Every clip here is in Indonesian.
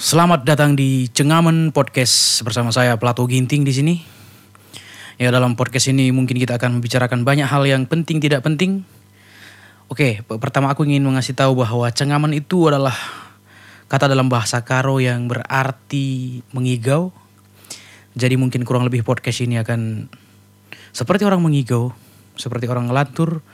Selamat datang di Cengamen Podcast bersama saya Plato Ginting di sini. Ya dalam podcast ini mungkin kita akan membicarakan banyak hal yang penting tidak penting. Oke, pertama aku ingin mengasih tahu bahwa cengamen itu adalah kata dalam bahasa Karo yang berarti mengigau. Jadi mungkin kurang lebih podcast ini akan seperti orang mengigau, seperti orang ngelantur,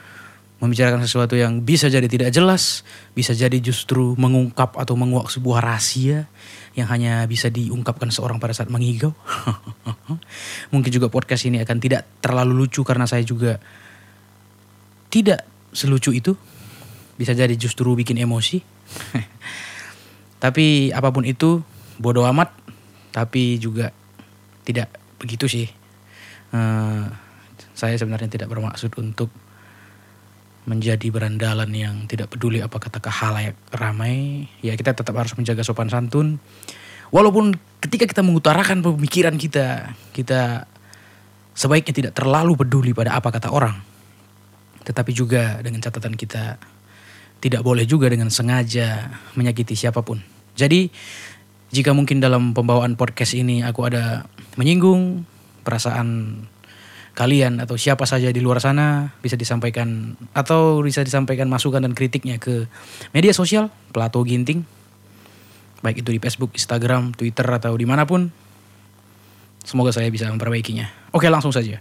membicarakan sesuatu yang bisa jadi tidak jelas, bisa jadi justru mengungkap atau menguak sebuah rahasia yang hanya bisa diungkapkan seorang pada saat mengigau. Mungkin juga podcast ini akan tidak terlalu lucu karena saya juga tidak selucu itu. Bisa jadi justru bikin emosi. Tapi apa pun itu bodoh amat, tapi juga tidak begitu sih. Eh, saya sebenarnya tidak bermaksud untuk menjadi berandalan yang tidak peduli apa kata halayak ramai, ya kita tetap harus menjaga sopan santun. Walaupun ketika kita mengutarakan pemikiran kita, kita sebaiknya tidak terlalu peduli pada apa kata orang. Tetapi juga dengan catatan kita tidak boleh juga dengan sengaja menyakiti siapa pun. Jadi jika mungkin dalam pembawaan podcast ini aku ada menyinggung perasaan kalian atau siapa saja di luar sana bisa disampaikan atau bisa disampaikan masukan dan kritiknya ke media sosial Plato Ginting. Baik itu di Facebook, Instagram, Twitter atau di mana pun. Semoga saya bisa memperbaikinya. Oke langsung saja.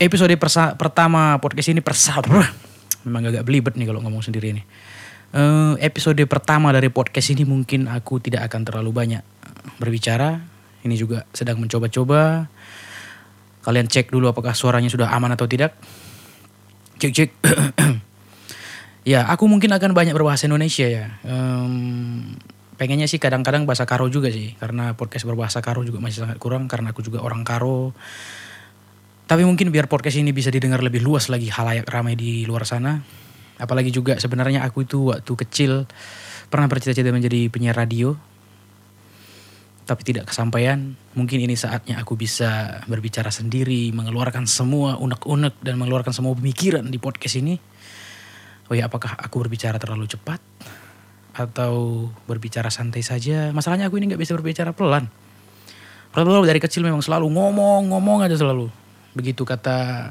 Episode pertama podcast ini persa memang agak belibet nih kalau ngomong sendiri ini. Eh, episode pertama dari podcast ini mungkin aku tidak akan terlalu banyak berbicara. Ini juga sedang mencoba-coba Kalian cek dulu apakah suaranya sudah aman atau tidak. Cek cek. ya, aku mungkin akan banyak berbahasa Indonesia ya. Em, pengennya sih kadang-kadang bahasa Karo juga sih, karena podcast berbahasa Karo juga masih sangat kurang karena aku juga orang Karo. Tapi mungkin biar podcast ini bisa didengar lebih luas lagi halayak ramai di luar sana. Apalagi juga sebenarnya aku itu waktu kecil pernah bercita-cita menjadi penyiar radio tapi tidak kesampaian. Mungkin ini saatnya aku bisa berbicara sendiri, mengeluarkan semua unek-unek dan mengeluarkan semua pemikiran di podcast ini. Oh ya, apakah aku berbicara terlalu cepat atau berbicara santai saja? Masalahnya aku ini nggak bisa berbicara pelan. Padahal dari kecil memang selalu ngomong, ngomong aja selalu. Begitu kata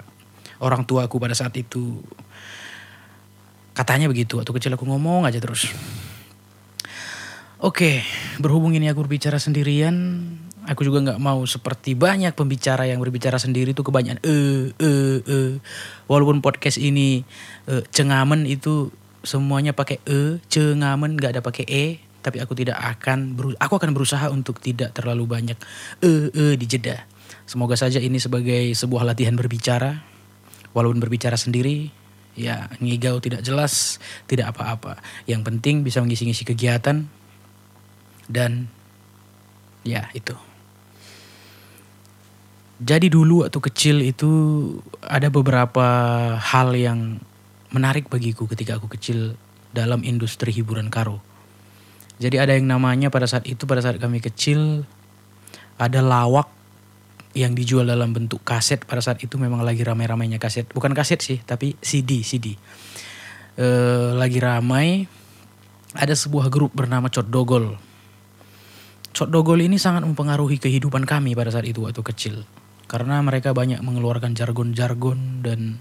orang tua aku pada saat itu. Katanya begitu, waktu kecil aku ngomong aja terus. Oke, berhubung ini aku berbicara sendirian, aku juga nggak mau seperti banyak pembicara yang berbicara sendiri itu kebanyakan eh eh eh. Walaupun podcast ini eh, cengamen itu semuanya pakai e, cengamen nggak ada pakai e, tapi aku tidak akan aku akan berusaha untuk tidak terlalu banyak e e di jeda. Semoga saja ini sebagai sebuah latihan berbicara, walaupun berbicara sendiri, ya ngigau tidak jelas, tidak apa-apa. Yang penting bisa mengisi-ngisi kegiatan, dan ya itu. Jadi dulu waktu kecil itu ada beberapa hal yang menarik bagiku ketika aku kecil dalam industri hiburan karo. Jadi ada yang namanya pada saat itu pada saat kami kecil ada lawak yang dijual dalam bentuk kaset pada saat itu memang lagi ramai-ramainya kaset. Bukan kaset sih, tapi CD, CD. Eh, lagi ramai ada sebuah grup bernama Cot Dogol. Cot Dogol ini sangat mempengaruhi kehidupan kami pada saat itu waktu kecil. Karena mereka banyak mengeluarkan jargon-jargon dan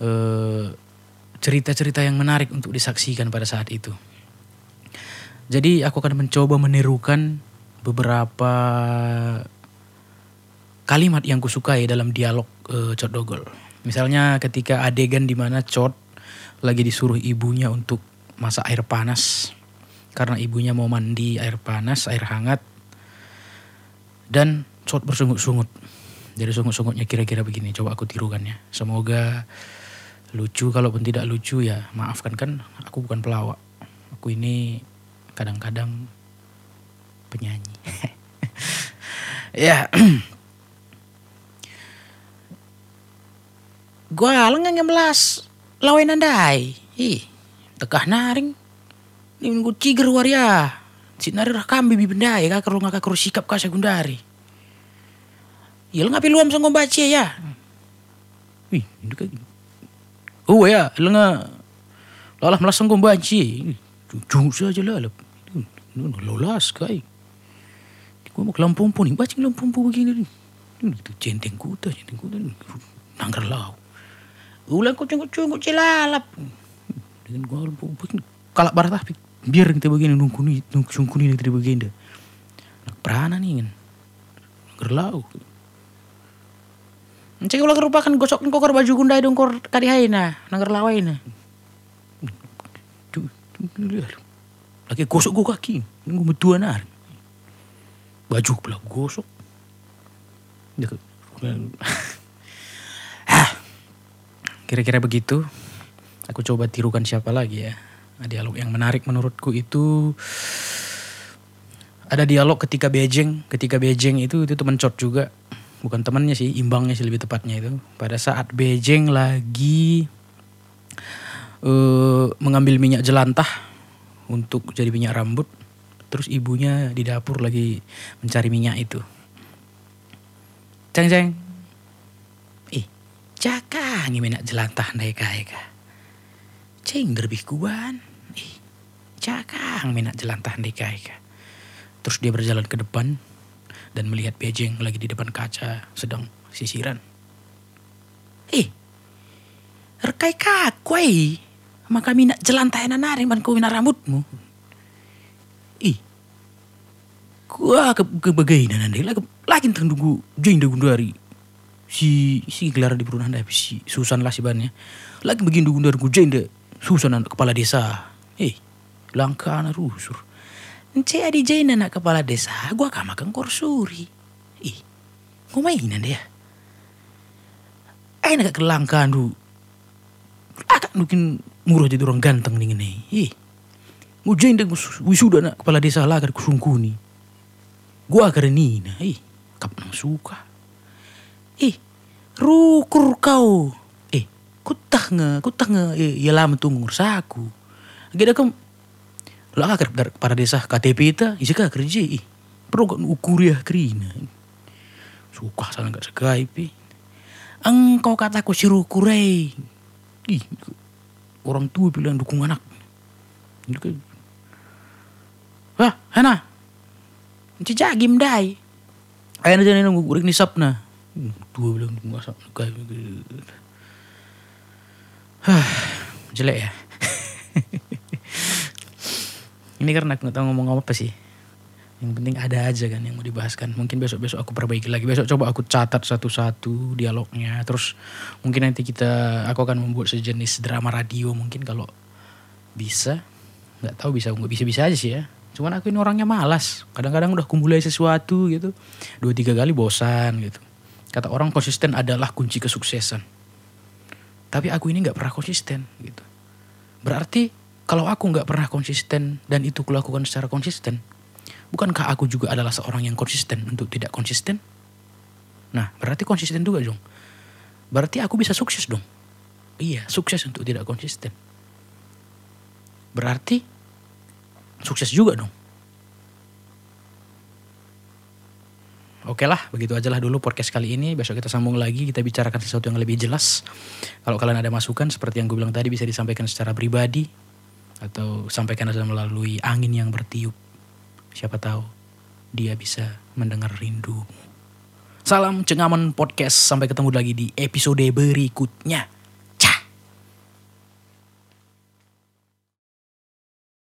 eh, cerita-cerita yang menarik untuk disaksikan pada saat itu. Jadi aku akan mencoba menirukan beberapa kalimat yang kusukai dalam dialog eh, Cot Dogol. Misalnya ketika adegan di mana Cot lagi disuruh ibunya untuk masak air panas karena ibunya mau mandi air panas, air hangat. Dan Cot bersungut-sungut. Jadi sungut-sungutnya kira-kira begini, coba aku tirukan ya. Semoga lucu, kalaupun tidak lucu ya maafkan kan aku bukan pelawak. Aku ini kadang-kadang penyanyi. ya. Gua lengang belas lawan andai. Ih, tekah naring. Ini minggu ciger waria. Si nari rah kambi bi bendai kak kalau ngakak sikap ka segundari. Ya lu ngapain luam sanggup baca ya. Wih, ini kayak Oh ya, lu nggak lalah melas sanggup baca. Jujur saja lah. Lolas kai. Gua mau ke Lampompo nih, bacing Lampompo begini Itu centeng kuta, centeng kuta. Nanggar lau. Ulang kucing-kucing cilalap. Dengan gua Lampompo ini kalak barat tapi biar kita begini sungku nih kita begini. Nak perana nih kan. Nanggar lau. Encik ulah kerupakan gosok kokor baju gundai dong kor kadihaina, nanggar lawaina. Tuh, tuh, lihat. Lagi gosok gua kaki, nunggu betuan ar. Baju pula gosok. Ke- Ah, Kira-kira begitu. Aku coba tirukan siapa lagi ya. Dialog yang menarik menurutku itu ada dialog ketika Beijing, ketika Beijing itu itu teman Cot juga. Bukan temannya sih, imbangnya sih lebih tepatnya itu. Pada saat Beijing lagi eh mengambil minyak jelantah untuk jadi minyak rambut. Terus ibunya di dapur lagi mencari minyak itu. Ceng ceng. Ih, caka ngi minyak jelantah naik ka. Ceng derbih kuban. Ih, caka ngi minyak jelantah naik ka. Terus dia berjalan ke depan dan melihat Beijing lagi di depan kaca sedang sisiran. Eh, rekai kakwai. Maka minat jelantah na naring man kau minat rambutmu. Ih, gua ke, ke bagaina nanti lagi lagi tunggu jeng dagun dari si si gelar di perunahan dah si Susan lah si bannya lagi begini dagun dari gue jeng Susan anak kepala desa. Eh langka anak rusur. Ence adi jeng anak kepala desa gua kama makan korsuri ih mau mainan dia? Eh nak kelangkaan du agak mungkin murah jadi orang ganteng nih nih ih Mau jeng wisuda nak kepala desa lah agar kusungkuni Gua karenina, ih, kap nang suka. Ih, rukur kau. Kutah nge, kutah nge, ya lama tuh ngursaku. Gede kam, lah agar para desa KTP itu, isi kah kerja, ih, perlu kan ukur ya kerina. Suka sana gak Skype. Engkau kataku si rukurai. Ih, orang tua bilang dukung anak. Ini kan. Wah, Hana, Jajagim dai. Ayo na nunggu urik ni sap na. Dua bilang tunggu asap. Jelek ya. Ini karena aku gak tahu ngomong apa sih. Yang penting ada aja kan yang mau dibahaskan. Mungkin besok-besok aku perbaiki lagi. Besok coba aku catat satu-satu dialognya. Terus mungkin nanti kita, aku akan membuat sejenis drama radio mungkin kalau bisa. Nggak tahu bisa, nggak bisa-bisa aja sih ya. Cuman aku ini orangnya malas. Kadang-kadang udah kumulai sesuatu gitu. Dua tiga kali bosan gitu. Kata orang konsisten adalah kunci kesuksesan. Tapi aku ini nggak pernah konsisten gitu. Berarti kalau aku nggak pernah konsisten dan itu kulakukan secara konsisten, bukankah aku juga adalah seorang yang konsisten untuk tidak konsisten? Nah, berarti konsisten juga dong. Berarti aku bisa sukses dong. Iya, sukses untuk tidak konsisten. Berarti sukses juga dong. Oke lah, begitu aja lah dulu podcast kali ini. Besok kita sambung lagi, kita bicarakan sesuatu yang lebih jelas. Kalau kalian ada masukan, seperti yang gue bilang tadi, bisa disampaikan secara pribadi. Atau sampaikan aja melalui angin yang bertiup. Siapa tahu dia bisa mendengar rindu. Salam Cengaman Podcast, sampai ketemu lagi di episode berikutnya.